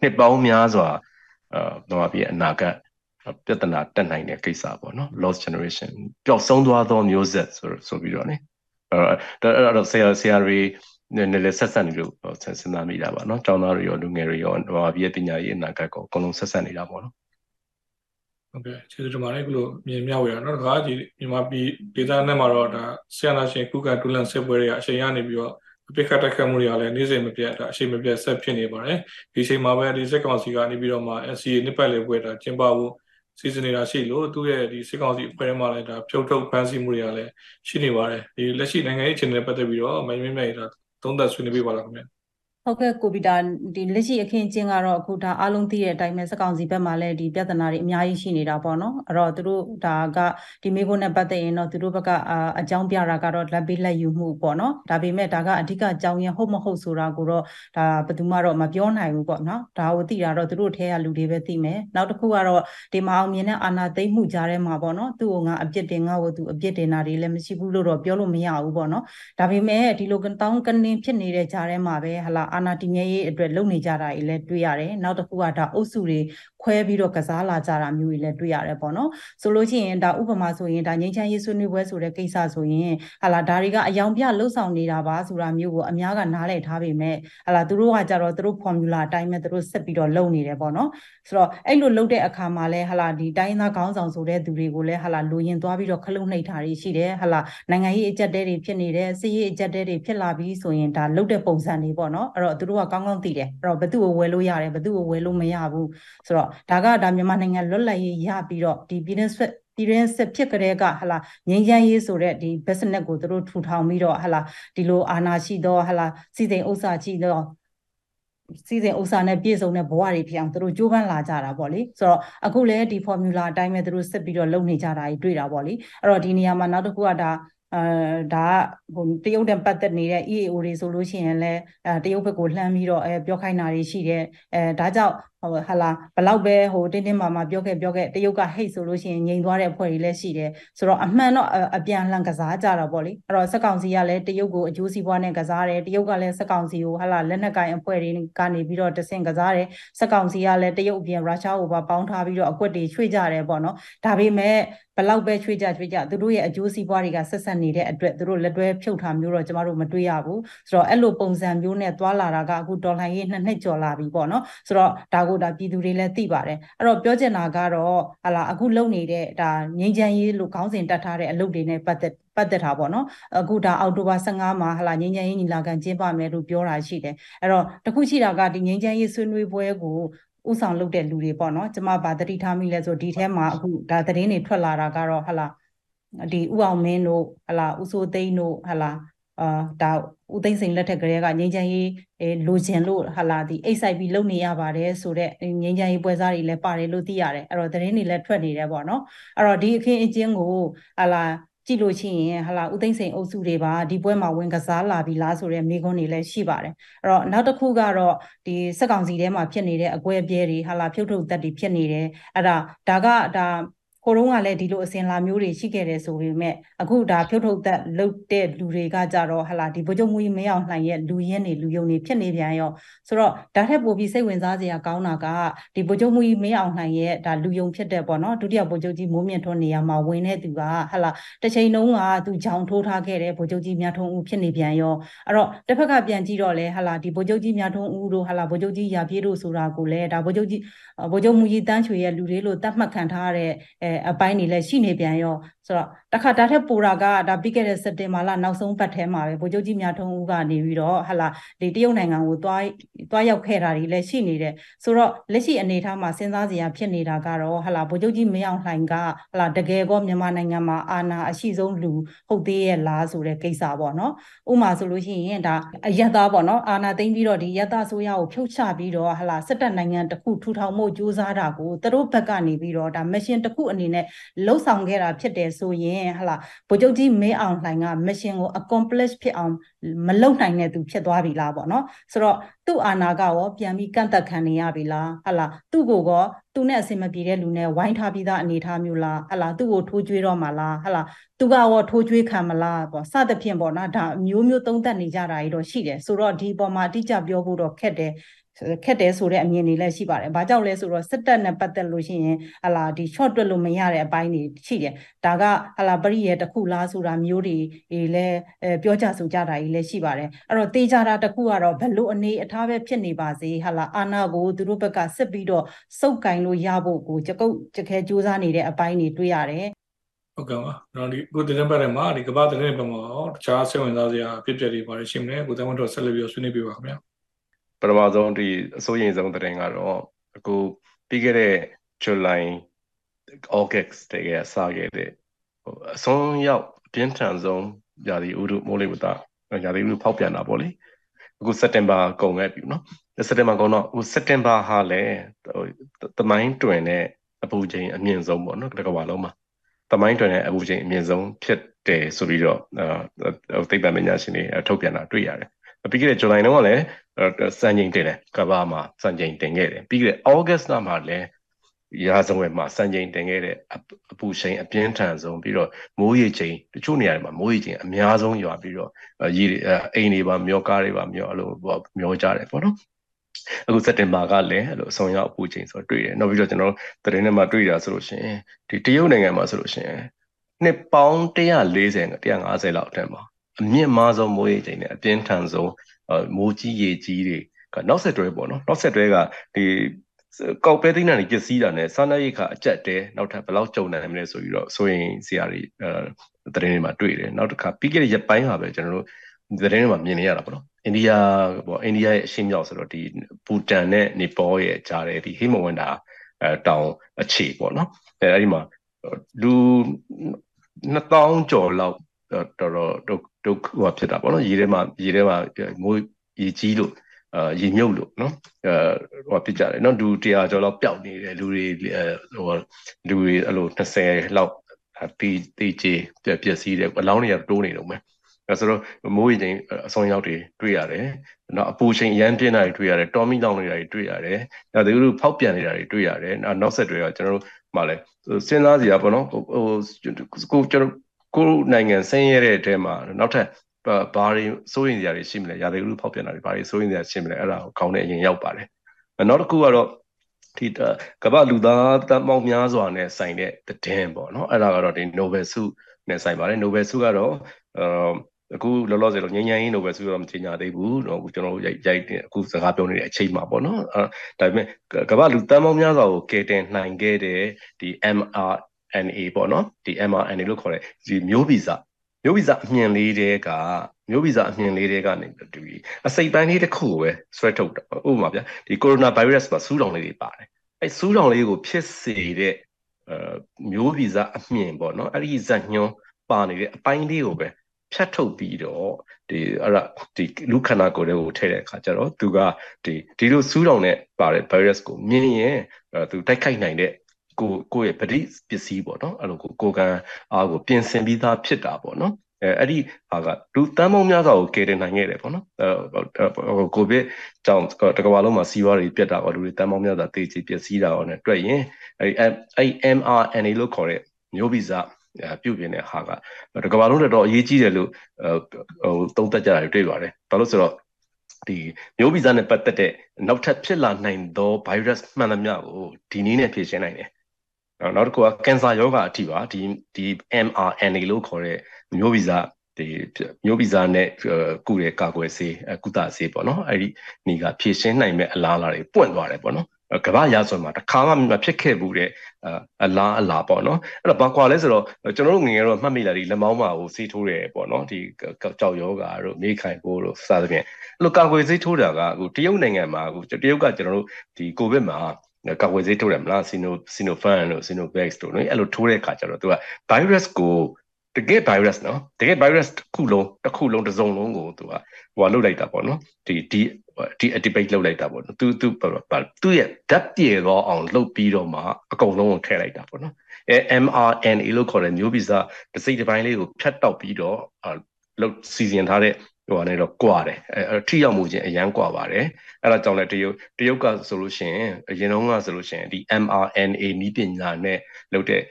နှစ်ပေါင်းများစွာအာတော့ပြအနာဂတ်ပြဿနာတက်နိုင်တဲ့ကိစ္စပေါ့နော် lost generation ပျောက်ဆုံးသွားသောမျိုးဆက်ဆိုဆိုပြီးတော့လေအဲ့တော့ဆရာဆရာတွေနဲ့လည်းဆက်ဆက်နေလို့စဉ်းစားမိတာပါနော်ကျောင်းသားတွေရောလူငယ်တွေရောဟိုပြပညာရေးအနာဂတ်ကိုအကုန်လုံးဆက်ဆက်နေတာပေါ့နော် ဟုတ်ကဲ့ကျေးဇူးတင်ပါတယ်ခုလိုမြင်မြောက်ရအောင်နောက်တစ်ခါဒီမြန်မာပြည်ဒေသနဲ့မှာတော့ဒါဆရာနာရှင်ကုကတူလန်စစ်ပွဲတွေကအချိန်ရနေပြီးတော့အပိခတ်တက်ခတ်မှုတွေကလည်းနေ့စဉ်မပြတ်ဒါအချိန်မပြတ်ဆက်ဖြစ်နေပါတယ်ဒီအချိန်မှာပဲဒီစစ်ကောင်စီကနေပြီးတော့မှ SCA နှစ်ပတ်လည်ပွဲဒါကျင်းပဖို့စီစဉ်နေတာရှိလို့သူ့ရဲ့ဒီစစ်ကောင်စီအဖွဲ့မှာလည်းဒါဖြုတ်ထုတ်ဖမ်းဆီးမှုတွေကလည်းရှိနေပါတယ်ဒီလက်ရှိနိုင်ငံရေးအခြေအနေနဲ့ပတ်သက်ပြီးတော့မင်းမင်းမြိုင်ဒါသုံးသပ်ဆွေးနွေးပေးပါလားခင်ဗျာ ဟုတ်ကဲ့ကိုပီတာဒီလက်ရှိအခင်းကျင်းကတော့အခုဒါအားလုံးသိတဲ့အတိုင်းပဲစကောင်စီဘက်မှာလည်းဒီပြဿနာတွေအများကြီးရှိနေတာပေါ့နော်အဲ့တော့သူတို့ဒါကဒီမိခိုးနဲ့ပတ်သက်ရင်တော့သူတို့ဘက်ကအအကြောင်းပြတာကတော့လက်ပေးလက်ယူမှုပေါ့နော်ဒါပေမဲ့ဒါကအဓိကအကြောင်းရင်းဟုတ်မဟုတ်ဆိုတာကိုတော့ဒါဘယ်သူမှတော့မပြောနိုင်ဘူးပေါ့နော်ဒါကိုသိတာတော့သူတို့ထဲကလူတွေပဲသိမယ်နောက်တစ်ခုကတော့ဒီမအောင်မြင်တဲ့အာဏာသိမ်းမှုကြားထဲမှာပေါ့နော်သူ့ကိုငါအပြစ်တင်ငါ့ကိုသူအပြစ်တင်တာတွေလည်းမရှိဘူးလို့တော့ပြောလို့မရဘူးပေါ့နော်ဒါပေမဲ့ဒီလိုတောင်းကနေဖြစ်နေတဲ့ကြားထဲမှာပဲဟလာအာဏာတည်မြဲရေးအတွက်လုပ်နေကြတာတွေလည်းတွေ့ရတယ်နောက်တစ်ခုကဒါအုပ်စုတွေခွဲပြီးတော့ကစားလာကြတာမျိုးတွေလည်းတွေ့ရတယ်ပေါ့နော်ဆိုလို့ရှိရင်ဒါဥပမာဆိုရင်ဒါငင်းချမ်းရေးဆွေးနွေးပွဲဆိုတဲ့ကိစ္စဆိုရင်ဟာလာဒါတွေကအယောင်ပြလှုပ်ဆောင်နေတာပါဆိုတာမျိုးကိုအများကနားလည်ထားပေမဲ့ဟာလာသူတို့ကကြတော့သူတို့ formula အတိုင်းပဲသူတို့ဆက်ပြီးတော့လုပ်နေတယ်ပေါ့နော်ဆိုတော့အဲ့လိုလုပ်တဲ့အခါမှာလည်းဟာလာဒီတိုင်းသားခေါင်းဆောင်ဆိုတဲ့သူတွေကိုလည်းဟာလာလူရင်သွားပြီးတော့ခလုတ်နှိပ်တာတွေရှိတယ်ဟာလာနိုင်ငံရေးအကြက်တဲတွေဖြစ်နေတယ်စီးရေးအကြက်တဲတွေဖြစ်လာပြီးဆိုရင်ဒါလုပ်တဲ့ပုံစံတွေပေါ့နော်အဲ့တော့သူတို့ကကောင်းကောင်းသိတယ်အဲ့တော့ဘသူ့ကိုဝယ်လို့ရတယ်ဘသူ့ကိုဝယ်လို့မရဘူးဆိုတော့ဒါကဒါမြန်မာနိုင်ငံလွတ်လပ်ရေးရပြီးတော့ဒီပြည်တွင်းပြည်တွင်းစစ်ဖြစ်ကြတဲ့ကဟလာငင်းချမ်းရေးဆိုတဲ့ဒီ business ကိုသူတို့ထူထောင်ပြီးတော့ဟလာဒီလိုအာဏာရှိသောဟလာစီစဉ်ဥစ္စာရှိသောစီစဉ်ဥစ္စာနဲ့ပြည့်စုံတဲ့ဘဝတွေဖြစ်အောင်သူတို့ကြိုးပမ်းလာကြတာပေါ့လေဆိုတော့အခုလည်းဒီ formula အတိုင်းပဲသူတို့ဆက်ပြီးတော့လုပ်နေကြတာကြီးတွေ့တာပေါ့လေအဲ့တော့ဒီနေရာမှာနောက်တစ်ခုကဒါ အဲဒါဟိုတရုတ်နဲ့ပတ်သက်နေတဲ့ EAO တွေဆိုလို့ရှိရင်လည်းအဲတရုတ်ဘက်ကိုလှမ်းပြီးတော့အဲပြောခိုင်းတာတွေရှိတယ်အဲဒါကြောင့် ဟိုဟာလာဘလောက်ပဲဟိုတင်းတင်းမာမာပြောခဲ့ပြောခဲ့တရုတ်ကဟိတ်ဆိုလို့ရှိရင်ငြိမ်သွားတဲ့အဖွဲ့တွေလည်းရှိတယ်ဆိုတော့အမှန်တော့အပြန်လှန်ကစားကြတာပေါ့လေအဲ့တော့စက်ကောင်စီကလည်းတရုတ်ကိုအကျိုးစီးပွားနဲ့ကစားတယ်တရုတ်ကလည်းစက်ကောင်စီကိုဟာလာလက်နက်ကိုင်အဖွဲ့တွေကနေပြီးတော့တဆင့်ကစားတယ်စက်ကောင်စီကလည်းတရုတ်အပြင်ရုရှားကိုပါပေါင်းထားပြီးတော့အကွက်တွေချွေကြတယ်ပေါ့နော်ဒါပေမဲ့ဘလောက်ပဲချွေကြချွေကြသူတို့ရဲ့အကျိုးစီးပွားတွေကဆက်ဆက်နေတဲ့အတွက်သူတို့လက်တွဲဖြုတ်ထားမျိုးတော့ကျမတို့မတွေ့ရဘူးဆိုတော့အဲ့လိုပုံစံမျိုးနဲ့သွာလာတာကအခုဒေါ်လာရေးနှစ်နှစ်ကျော်လာပြီပေါ့နော်ဆိုတော့ဒါကိုဒါပြည်သူတွေလည်းသိပါတယ်အဲ့တော့ပြောချင်တာကတော့ဟာလာအခုလုပ်နေတဲ့ဒါငင်းချမ်းရေးလို့ခေါင်းစဉ်တက်ထားတဲ့အလုပ်တွေနဲ့ပတ်သက်ပတ်သက်တာပေါ့နော်အခုဒါအောက်တိုဘာ15မှာဟလာငင်းချမ်းရေးညီလာခံကျင်းပမယ်လို့ပြောတာရှိတယ်အဲ့တော့တခုရှိတာကဒီငင်းချမ်းရေးဆွေးနွေးပွဲကိုဥဆောင်လုပ်တဲ့လူတွေပေါ့နော်ကျမဗာတတိထားမိလဲဆိုဒီထဲမှာအခုဒါသတင်းတွေထွက်လာတာကတော့ဟလာဒီဥအောင်မင်းတို့ဟလာဥဆိုသိန်းတို့ဟလာ အာဒါဦးသိန်းစိန်လက်ထက်ကလေးကငင်းချမ်းရေးလိုချင်လို့ဟာလာဒီအိတ်ဆိုင်ပြီးလုပ်နေရပါတယ်ဆိုတော့ငင်းချမ်းရေးပွဲစားတွေလည်းပါတယ်လို့သိရတယ်အဲ့တော့သတင်းတွေလည်းထွက်နေတယ်ပေါ့နော်အဲ့တော့ဒီအခင်းအကျင်းကိုဟာလာကြည့်လို့ရှိရင်ဟာလာဦးသိန်းစိန်အုပ်စုတွေပါဒီပွဲမှာဝင်ကစားလာပြီလားဆိုတဲ့မိခွန်းတွေလည်းရှိပါတယ်အဲ့တော့နောက်တစ်ခုကတော့ဒီစက်ကောင်စီထဲမှာဖြစ်နေတဲ့အကွဲအပြဲတွေဟာလာဖြုတ်ထုတ်သက်တွေဖြစ်နေတယ်အဲ့ဒါဒါကဒါ ကိုတုံးကလည်းဒီလိုအစဉ်လာမျိုးတွေရှိခဲ့တယ်ဆိုပေမဲ့အခုဒါဖြုတ်ထုတ်သက်လုတ်တဲ့လူတွေကကြတော့ဟလာဒီဗိုလ်ချုပ်မူကြီးမင်းအောင်လှိုင်ရဲ့လူရင်းနေလူယုံနေဖြစ်နေပြန်ရောဆိုတော့ဒါထက်ပိုပြီးစိတ်ဝင်စားစရာကောင်းတာကဒီဗိုလ်ချုပ်မူကြီးမင်းအောင်လှိုင်ရဲ့ဒါလူယုံဖြစ်တဲ့ပေါ့နော်ဒုတိယဗိုလ်ချုပ်ကြီးမိုးမြင့်ထွန်းနေရာမှာဝင်တဲ့သူကဟလာတစ်ချိန်လုံးကသူကြောင်ထိုးထားခဲ့တဲ့ဗိုလ်ချုပ်ကြီးမြတ်ထုံးဦးဖြစ်နေပြန်ရောအဲ့တော့တစ်ဖက်ကပြန်ကြည့်တော့လေဟလာဒီဗိုလ်ချုပ်ကြီးမြတ်ထုံးဦးတို့ဟလာဗိုလ်ချုပ်ကြီးရာပြေးတို့ဆိုတာကိုလည်းဒါဗိုလ်ချုပ်ကြီးဗိုလ်ချုပ်မူကြီးတန်းချွေရဲ့လူတွေလို့တတ်မှတ်ခံထားရတဲ့အဲအပိုင်းတွေလည်းရှိနေပြန်ရောဆိုတော့ တခါဒါထက်ပိုတာကဒါပြီးခဲ့တဲ့စက်တင်ဘာလနောက်ဆုံးပတ်ထဲမှာပဲဗိုလ်ချုပ်ကြီးမြတ်ထုံးဦးကနေပြီးတော့ဟလာဒီတရုတ်နိုင်ငံကိုသွားသွားရောက်ခဲ့တာတွေလည်းရှိနေတယ်ဆိုတော့လက်ရှိအနေအထားမှာစဉ်းစားစရာဖြစ်နေတာကတော့ဟလာဗိုလ်ချုပ်ကြီးမင်းအောင်လှိုင်ကဟလာတကယ်ကောမြန်မာနိုင်ငံမှာအာဏာအရှိဆုံးလူဟုတ်သေးရဲ့လားဆိုတဲ့ကိစ္စပေါ့နော်ဥမာဆိုလို့ရှိရင်ဒါအယက်သားပေါ့နော်အာဏာသိမ်းပြီးတော့ဒီယက်သားဆိုရကိုဖြုတ်ချပြီးတော့ဟလာစစ်တပ်နိုင်ငံတစ်ခုထူထောင်မှုစူးစမ်းတာကိုသူတို့ဘက်ကနေပြီးတော့ဒါမရှင်တစ်ခုအနေနဲ့လှုပ်ဆောင်ခဲ့တာဖြစ်တယ်ဆိုရင်ရင်ဟလာဗိုလ်ချုပ်ကြီးမင်းအောင်လှိုင်က mission ကို accomplish ဖြစ်အောင်မလုပ်နိုင်တဲ့သူဖြစ်သွားပြီလားပေါ့နော်ဆိုတော့သူ့အာဏာကရောပြန်ပြီးကန့်သက်ခံနေရပြီလားဟလာသူ့ကိုကောသူနဲ့အဆင်မပြေတဲ့လူနဲ့ဝိုင်းထားပြီးသားအနေထားမျိုးလားဟလာသူ့ကိုထိုးကြွေးတော့မှာလားဟလာသူကရောထိုးကြွေးခံမလားပေါ့စသဖြင့်ပေါ့နော်ဒါမျိုးမျိုးသုံးသပ်နေကြတာကြီးတော့ရှိတယ်ဆိုတော့ဒီပေါ်မှာအတိအကျပြောဖို့တော့ခက်တယ် ခက်တယ်ဆိုတဲ့အမြင်တွေလည်းရှိပါတယ်။ဘာကြောင့်လဲဆိုတော့စစ်တပ်နဲ့ပတ်သက်လို့ရှိရင်ဟလာဒီ short တွက်လို့မရတဲ့အပိုင်းတွေရှိတယ်။ဒါကဟလာပရိရဲ့တစ်ခုလားဆိုတာမျိုးတွေလည်းအဲပြောကြဆိုကြတာကြီးလည်းရှိပါတယ်။အဲ့တော့တေချာတာတစ်ခုကတော့ဘလို့အနေအထားပဲဖြစ်နေပါစေဟလာအာနာကိုသူတို့ဘက်ကစစ်ပြီးတော့စုပ်ကင်လို့ရဖို့ကိုကြကုတ်ကြခဲစူးစမ်းနေတဲ့အပိုင်းတွေတွေ့ရတယ်။ဟုတ်ကဲ့ပါ။တော့ဒီကိုတင်ပတ်တဲ့မှာဒီကမ္ဘာသတင်းဘက်မှာတခြားစိတ်ဝင်စားစရာအဖြစ်အပျက်တွေပါတယ်ရှိမလဲ။ကိုတမန်တော်ဆက်လက်ပြီးဆွေးနွေးပြပါခင်ဗျာ။ ပထမဆုံးဒီအစိုးရင်ဆုံးတဲ့ကတော့အခုပြီးခဲ့တဲ့ July August တကယ်စခဲ့တဲ့ဟိုအဆုံးရောက်ပြင်းထန်ဆုံးຢာဒီဥဒုမိုးလေဝသຢာဒီဥဒုဖောက်ပြန်တာပေါ့လေအခု September ကုန်ခဲ့ပြီနော် September ကုန်တော့ဟို September ဟာလည်းတမိုင်းတွင်တဲ့အပူချိန်အမြင့်ဆုံးပေါ့နော်တစ်ကမ္ဘာလုံးမှာတမိုင်းတွင်တဲ့အပူချိန်အမြင့်ဆုံးဖြစ်တယ်ဆိုပြီးတော့သိပ္ပံပညာရှင်တွေထုတ်ပြန်တာတွေ့ရတယ်ပြီးခဲ့တဲ့ July တုန်းကလည်း စံချိန်တင်တယ်ကဘာမှာစံချိန်တင်ခဲ့တယ်ပြီးခဲ့တဲ့ August လမှာလည်းရာဇဝင်မှာစံချိန်တင်ခဲ့တဲ့အပူချိန်အပြင်းထန်ဆုံးပြီးတော့မိုးရေချိန်တချို့နေရာတွေမှာမိုးရေချိန်အများဆုံးရွာပြီးတော့ရေအိမ်တွေပါမျောကားတွေပါမျောအဲ့လိုမျောကြတယ်ပေါ့နော်အခုစက်တင်ဘာကလည်းအဲ့လိုအဆုံးရောက်အပူချိန်ဆိုတွေ့တယ်နောက်ပြီးတော့ကျွန်တော်တို့သတင်းထဲမှာတွေ့တာဆိုလို့ရှိရင်ဒီတရုတ်နိုင်ငံမှာဆိုလို့ရှိရင်နှစ်ပေါင်း140 150လောက်အထက်မှာအမြင့်မားဆုံးမိုးရေချိန်နဲ့အပြင်းထန်ဆုံး မိုးကြီးရေကြီးတွေကနောက်ဆက်တွဲပေါ့နော်နောက်ဆက်တွဲကဒီကောက်ပဲသိန်းနဲ့ပစ္စည်းတာနဲ့စားနပ်ရိက္ခာအကျက်တဲနောက်ထပ်ဘယ်လောက်ကြုံနိုင်မလဲဆိုပြီးတော့ဆိုရင်ဆရာတွေအဲသတင်းတွေမှာတွေ့တယ်နောက်တစ်ခါပြီးခဲ့တဲ့ရက်ပိုင်းဟာပဲကျွန်တော်တို့သတင်းတွေမှာမြင်နေရတာပေါ့နော်အိန္ဒိယပေါ့အိန္ဒိယရဲ့အရှေ့မြောက်ဆိုတော့ဒီဘူတန်နဲ့နေပေါ်ရဲ့ကြားတဲ့ဒီဟိမဝန္တာအဲတောင်အခြေပေါ့နော်အဲအဲ့ဒီမှာလူ2000ကျော်လောက် တော်တော်ဒုက္ဒုက္ခဟိုဖြစ်တာပေါ့နော်ရေထဲမှာရေထဲမှာမိုးရေကြီးလို့အာရေမြုပ်လို့နော်အဲဟိုဖြစ်ကြတယ်နော်လူ100ကျော်လောက်ပျောက်နေတယ်လူတွေဟိုလူတွေအဲ့လို20လောက်တီးတီးကြီးပျက်စီးတယ်အလောင်းတွေကတိုးနေတော့မယ်အဲဆိုတော့မိုးရေချိန်အဆုံးရောက်တွေတွေ့ရတယ်နောက်အပူချိန်အရန်ပြင်းတာတွေတွေ့ရတယ်တော်မီလောင်နေတာတွေတွေ့ရတယ်နောက်သူတို့ဖောက်ပြန်နေတာတွေတွေ့ရတယ်နောက်ဆက်တွေကကျွန်တော်တို့မှလည်းစဉ်းစားစရာပေါ့နော်ဟိုကိုကျွန်တော် ကိုနိုင်ငံဆင်းရဲတဲ့အထဲမှာနောက်ထပ်ဘာတွေစိုးရင်စရာတွေရှိမလဲရာသီဥတုဖောက်ပြန်တာတွေဘာတွေစိုးရင်စရာရှိမလဲအဲ့ဒါကိုခေါင်းနဲ့အရင်ရောက်ပါတယ်နောက်တစ်ခုကတော့ဒီကမ္ဘာလူသားတမောင်များစွာနဲ့ဆိုင်တဲ့တည်င်းပေါ့နော်အဲ့ဒါကတော့ဒီ Nobel ဆုနဲ့ဆိုင်ပါတယ် Nobel ဆုကတော့အခုလောလောဆယ်တော့ငញ្ញရင် Nobel ဆုတော့မချင်ညာသေးဘူးတော့အခုကျွန်တော်တို့ရိုက်ရိုက်အခုစကားပြောနေတဲ့အချိန်မှာပေါ့နော်အဲဒါပေမဲ့ကမ္ဘာလူတမောင်များစွာကိုကယ်တင်နိုင်ခဲ့တဲ့ဒီ MR NA ပေါ့နော်ဒီ mRNA လို့ခေါ်တဲ့ဒီမျိုးဗီဇမျိုးဗီဇအမြင်လေးတွေကမျိုးဗီဇအမြင်လေးတွေကနေဒီအစိတ်ပိုင်းလေးတစ်ခုကိုပဲဆွဲထုတ်တာဥပမာဗျာဒီကိုရိုနာဗိုင်းရပ်စ်မှာစူးတောင်လေးတွေပါတယ်အဲစူးတောင်လေးကိုဖြစ်စေတဲ့အဲမျိုးဗီဇအမြင်ပေါ့နော်အဲ့ဒီဇက်ညွန်းပါနေတဲ့အပိုင်းလေးကိုပဲဖြတ်ထုတ်ပြီးတော့ဒီအဲ့ဒါဒီလူခန္ဓာကိုယ်တွေကိုထည့်တဲ့အခါကျတော့သူကဒီဒီလိုစူးတောင်နဲ့ပါတဲ့ virus ကိုမြင်ရင်သူတိုက်ခိုက်နိုင်တဲ့ ကိုကိုရဲ့ပဋိပစ္စည်းပေါ့နော်အဲ့လိုကိုကိုကံအားကိုပြင်ဆင်ပြီးသားဖြစ်တာပေါ့နော်အဲအဲ့ဒီဟာကလူတန်းပေါင်းများစွာကိုကယ်တင်နိုင်ခဲ့တယ်ပေါ့နော်အဲကိုဗစ်ကြောင့်တကမ္ဘာလုံးမှာစီးပွားတွေပြတ်တာပေါ့လူတွေတန်းပေါင်းများစွာတေချေပျက်စီးတာရောနဲ့တွေ့ရင်အဲ့အဲ့ mRNA လို့ခေါ်တဲ့မျိုးဗီဇပြုတ်ပြင်းတဲ့ဟာကတကမ္ဘာလုံးတော့အရေးကြီးတယ်လို့ဟိုသုံးသပ်ကြတာတွေ့ပါတယ်ဘာလို့ဆိုတော့ဒီမျိုးဗီဇနဲ့ပတ်သက်တဲ့နောက်ထပ်ဖြစ်လာနိုင်သော virus မှန်သမျှကိုဒီနည်းနဲ့ဖြေရှင်းနိုင်တယ် နောက်တစ်ခုကကင်ဆာယောဂအထိပါဒီဒီ mRNA လို့ခေါ်တဲ့မျိုးဗီဇဒီမျိုးဗီဇနဲ့ကုတဲ့ကာကွယ်ဆေးကုသဆေးပေါ့နော်အဲ့ဒီနေကဖြည့်ရှင်းနိုင်မဲ့အလားအလာတွေပွင့်သွားတယ်ပေါ့နော်ကမ္ဘာရာဇဝင်မှာတစ်ခါမှမဖြစ်ခဲ့ဘူးတဲ့အလားအလာပေါ့နော်အဲ့တော့ဘာကွာလဲဆိုတော့ကျွန်တော်တို့ငငယ်တော့မှတ်မိလာဒီလက်မောင်းမှာကိုဆေးထိုးတယ်ပေါ့နော်ဒီကြောက်ယောဂါတို့မေးခိုင်ပိုးတို့စသဖြင့်အဲ့လိုကာကွယ်ဆေးထိုးတာကအခုတရုတ်နိုင်ငံမှာအခုတရုတ်ကကျွန်တော်တို့ဒီကိုဗစ်မှာ ကာကွယ်ဆေးထိုးတယ်မလားဆီနိုဆီနိုဖန်တို့ဆီနိုဘက်စ်တို့နော်အဲ့လိုထိုးတဲ့အခါကျတော့သူက virus ကိုတကယ် virus နော်တကယ် virus တစ်ခုလုံးတစ်ခုလုံးတစ်စုံလုံးကိုသူကဟိုလုပ်လိုက်တာပေါ့နော်ဒီဒီဒီ activate လုပ်လိုက်တာပေါ့နော်သူသူသူရဲ့ depth ပြေတော့အောင်လုပ်ပြီးတော့မှအကုန်လုံးကိုထည့်လိုက်တာပေါ့နော်အဲ mRNA လို့ခေါ်တဲ့မျိုးဗီဇတစ်စိတ်တစ်ပိုင်းလေးကိုဖြတ်တောက်ပြီးတော့လုပ်စီစဉ်ထားတဲ့ ဟိုကနေတော့ကွာတယ်အဲထိရောက်မှုချင်းအရန်ကွာပါတယ်အဲ့ဒါကြောင့်လည်းတရုတ်တရုတ်ကဆိုလို့ရှိရင်အရင်တုန်းကဆိုလို့ရှိရင်ဒီ mRNA နည်းပညာနဲ့လုပ်တဲ့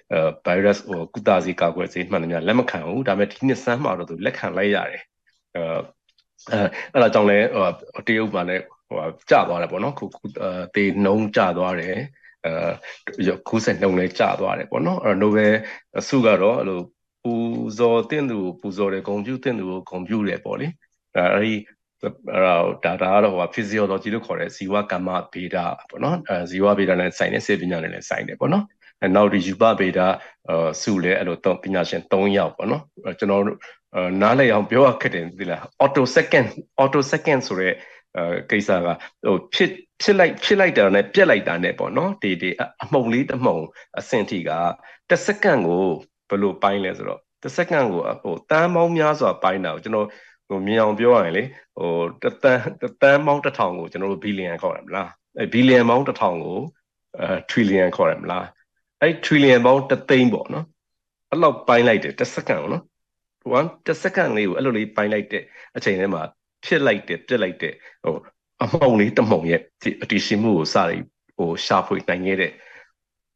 virus ဟိုကုသစေကာကွယ်စေမှန်တယ်များလက်မခံဘူးဒါပေမဲ့ဒီနှစ်ဆန်းမှာတော့သူလက်ခံလိုက်ရတယ်အဲအဲ့ဒါကြောင့်လည်းဟိုတရုတ်မှာလည်းဟိုကျသွားတယ်ပေါ့နော်ခုတေနှုံးကျသွားတယ်အဲခုဆက်နှုံလည်းကျသွားတယ်ပေါ့နော်အဲ့နိုဘယ်ဆုကတော့အဲ့လို ပူဇော်တဲ့သူပူဇော်တယ်ဂုဏ်ပြုတဲ့သူကိုဂုဏ်ပြုတယ်ပေါ့လေအဲအဲ့ဒီအဲ့တော့ဒါဒါကတော့ဟို physiology လို့ခေါ်တဲ့ဇီဝကမ္မဗေဒပေါ့နော်အဲဇီဝဗေဒနဲ့ဆိုင်တဲ့စေပညာနဲ့လည်းဆိုင်တယ်ပေါ့နော်အဲနောက်ဒီယူပဗေဒအဲစုလဲအဲ့လိုတော့ပညာရှင်3ယောက်ပေါ့နော်ကျွန်တော်တို့နားလည်အောင်ပြောရခက်တယ်ဒီလား auto second auto second ဆိုတဲ့အဲကိစ္စကဟိုဖြစ်ဖြစ်လိုက်ဖြစ်လိုက်တာနဲ့ပြက်လိုက်တာနဲ့ပေါ့နော်ဒီဒီအမှုံလေးတစ်မှုံအဆင့်ထိကတစ်စက္ကန့်ကို ဘယ်လိုပိုင်းလဲဆိုတော့တစ်စက္ကန့်ကိုဟိုတန်းပေါင်းများစွာပိုင်းတာကိုကျွန်တော်ဟိုမြင်အောင်ပြောရရင်လေဟိုတသန်းတသန်းပေါင်းတစ်ထောင်ကိုကျွန်တော်တို့ဘီလီယံခေါ်တယ်မလားအဲဘီလီယံပေါင်းတစ်ထောင်ကိုအဲထရီလီယံခေါ်တယ်မလားအဲထရီလီယံပေါင်းတစ်သိန်းပေါ့နော်အဲ့လောက်ပိုင်းလိုက်တယ်တစ်စက္ကန့်နော်ဟိုတစ်စက္ကန့်လေးကိုအဲ့လိုလေးပိုင်းလိုက်တဲ့အချိန်ထဲမှာဖြစ်လိုက်တယ်ပြက်လိုက်တဲ့ဟိုအမှုံလေးတမှုံရဲ့အတီရှင်မှုကိုစပြီးဟိုရှာဖွေနိုင်ခဲ့တဲ့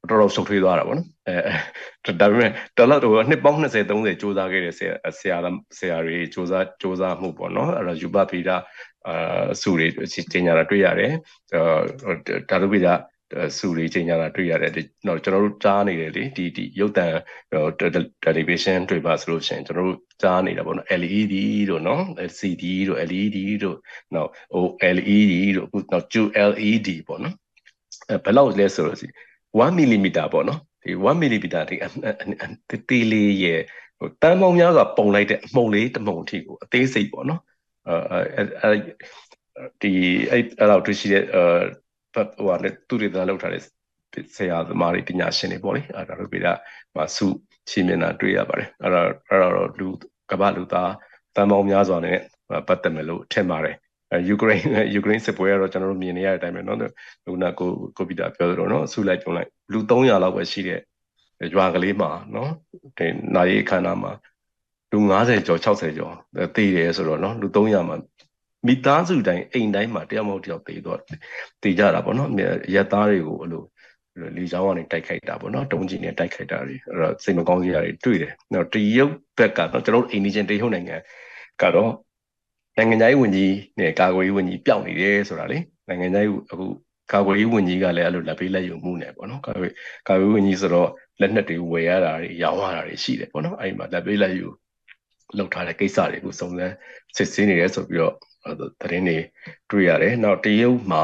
တော်တော်ဆုံးထွေးသွားတာပေါ့နော်အဲဒါပေမဲ့တော်တော့ဟိုနှစ်ပေါင်း20 30စူးစမ်းခဲ့တဲ့ဆရာဆရာဆရာတွေစူးစမ်းစူးစမ်းမှုပေါ့နော်အဲ့တော့ယူပဗီဒအာစုတွေတင်ညာတာတွေ့ရတယ်ဒါတို့ဗီဒစုတွေချိန်ညာတာတွေ့ရတယ်တော့ကျွန်တော်တို့ကြားနေတယ်လေဒီဒီရုပ်တံ television တွေ့ပါဆိုလို့ရှိရင်ကျွန်တော်တို့ကြားနေတာပေါ့နော် LED တို့နော် LCD တို့ LED တို့နောက်ဟို LED တို့အခုနောက် LED ပေါ့နော်အဲဘယ်လောက်လဲဆိုတော့ 1 mm ပေါ့နော်ဒီ1 mm ဒီတေးလေးရဲ့ဟိုတန်းပေါင်းများစွာပုံလိုက်တဲ့အမှုံလေးတမှုံအထိကိုအသေးစိတ်ပေါ့နော်အဲအဲဒီအဲ့အဲ့တော့တွေ့ရှိတဲ့အဲဟိုဟာနဲ့သူတွေသားလောက်ထားတဲ့ဆရာသမားတွေပညာရှင်တွေပေါ့လေအဲ့ဒါတို့ပြတာမဆုရှင်းမျက်နှာတွေ့ရပါတယ်အဲ့တော့အဲ့တော့လူကမ္ဘာလူသားတန်ပေါင်းများစွာနဲ့ပတ်သက်မယ်လို့ထင်ပါတယ် ယူကရိန်းယူကရိန်းစစ်ပွဲကတော့ကျွန်တော်တို့မြင်နေရတဲ့အတိုင်းပဲเนาะခုနကကိုကိုပီတာပြောသလိုเนาะဆုလိုက်ပြုံးလိုက်လူ300လောက်ပဲရှိတဲ့ရွာကလေးမှာเนาะဒီနိုင်ရေးခန္ဓာမှာလူ90ကျော်60ကျော်တည်တယ်ဆိုတော့เนาะလူ300မှာမိသားစုတိုင်းအိမ်တိုင်းမှာတယောက်မဟုတ်တယောက်တည်တော့တည်ကြတာပေါ့เนาะရက်သားတွေကိုအဲ့လိုလီချောင်းကနေတိုက်ခိုက်တာပေါ့နော်တုံးကြီးနဲ့တိုက်ခိုက်တာတွေအဲ့တော့စိတ်မကောင်းစရာတွေတွေ့တယ်။နော်တရုတ်ဘက်ကတော့ကျွန်တော်တို့အိန္ဒိယတရုတ်နိုင်ငံကတော့ နိုင်ငံသားရေးဝန်ကြီးနဲ့ကာကွယ်ရေးဝန်ကြီးပျောက်နေတယ်ဆိုတာလေနိုင်ငံသားရေးအခုကာကွယ်ရေးဝန်ကြီးကလည်းအဲ့လိုလက်ပေးလက်ယူမှုနဲ့ပေါ့နော်ကာကွယ်ကာကွယ်ဝန်ကြီးဆိုတော့လက်နက်တွေဝယ်ရတာတွေရောင်းရတာတွေရှိတယ်ပေါ့နော်အဲ့ဒီမှာလက်ပေးလက်ယူလောက်ထားတဲ့ကိစ္စတွေကိုစုံစမ်းစစ်ဆေးနေတယ်ဆိုပြီးတော့သတင်းတွေတွေ့ရတယ်။နောက်တရုတ်မှာ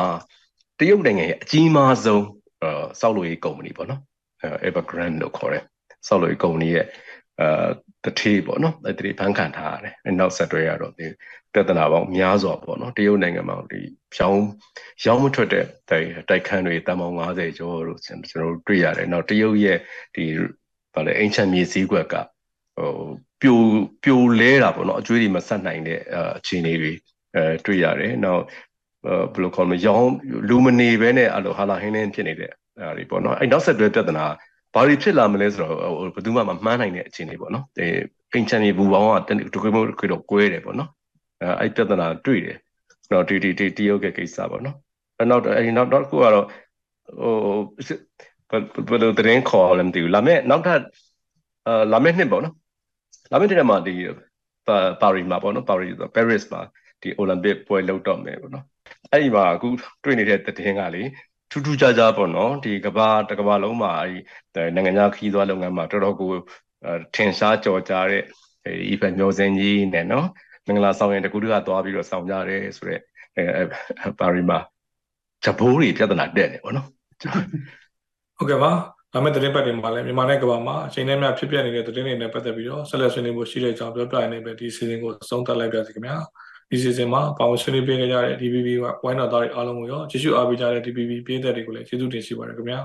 တရုတ်နိုင်ငံရဲ့အကြီးမားဆုံးစောက်လို့ရေးကုမ္ပဏီပေါ့နော် Evergrande လို့ခေါ်တဲ့စောက်လို့ရေးကုမ္ပဏီရဲ့အာ တထေးပေါ့နော်အဲ့ဒီဘန်းခံထားရတယ်။နောက်ဆက်တွဲရတော့ဒီပြဿနာပေါင်းများစွာပေါ့နော်တရုတ်နိုင်ငံမှာဒီရောင်းရောင်းမထွက်တဲ့တိုက်ခန်းတွေတန်ပေါင်း90ကျော်လို့ကျွန်တော်တို့တွေ့ရတယ်။နောက်တရုတ်ရဲ့ဒီဗာလေအင်ချန်မြေစည်းကွက်ကဟိုပြိုပြိုလဲတာပေါ့နော်အကျွေးတွေမဆက်နိုင်တဲ့အခြေအနေတွေအဲတွေ့ရတယ်။နောက်ဘယ်လိုခေါ်မလဲရောင်းလူမနေဘဲနဲ့အဲ့လိုဟာလာဟင်းလင်းဖြစ်နေတဲ့အဲ့ဒီပေါ့နော်အဲ့နောက်ဆက်တွဲပြဿနာ ဘာတွေဖြစ်လာမလဲဆိုတော့ဘယ်သူမှမမှန်းနိုင်တဲ့အခြေအနေပေါ့နော်အဲအိမ်ချန်နေဘူပေါင်းကတကွေးမို့ခွေတော့ကွဲတယ်ပေါ့နော်အဲအဲ့ပြဿနာတွေ့တယ်တော့ဒီဒီဒီတရုတ်ရဲ့ကိစ္စပေါ့နော်အဲနောက်အဲဒီနောက်နောက်တစ်ခုကတော့ဟိုဘယ်လိုသတင်းခေါ်လဲမသိဘူးလာမယ့်နောက်ထပ်အာလာမယ့်နှစ်ပေါ့နော်လာမယ့်နှစ်မှာဒီပါရီမှာပေါ့နော်ပါရီဆိုပဲရစ်မှာဒီအိုလံပစ်ပွဲလုပ်တော့မယ်ပေါ့နော်အဲ့ဒီမှာအခုတွေ့နေတဲ့သတင်းကလေ ထူးထူးခြားခြားပေါ့နော်ဒီကဘာတကဘာလုံးမှာအဲဒီနိုင်ငံခြားခီးသွားလုပ်ငန်းမှာတော်တော်ကိုထင်ရှားကြော်ကြားတဲ့ဒီဖက်မျိုးစင်းကြီးနဲ့နော်မင်္ဂလာဆောင်ရင်တကူတူကသွားပြီးတော့ဆောင်ကြတယ်ဆိုတော့အဲပါရီမှာဂျပိုးတွေပြဿနာတက်နေပေါ့နော်ဟုတ်ကဲ့ပါဒါမဲ့သတင်းပတ်တွေမှာလည်းမြန်မာနိုင်ငံကဘာမှာအချိန်နဲ့များဖြစ်ပျက်နေတဲ့သတင်းတွေနဲ့ပတ်သက်ပြီးတော့ဆက်လက်ဆွေးနွေးဖို့ရှိတဲ့အကြောင်းပြောပြရနေပဲဒီစီစဉ်ကိုဆုံးသတ်လိုက်ပါစီခင်ဗျာ ဒီစီစဉ်မှာပါဝင်ဆွေးနွေးပေးကြတဲ့ DPP ဝိုင်းတော်သားတွေအားလုံးကိုရောကျေးဇူးအားပေးကြတဲ့ DPP ပြည်သက်တွေကိုလည်းကျေးဇူးတင်ရှိပါတယ်ခင်ဗျာ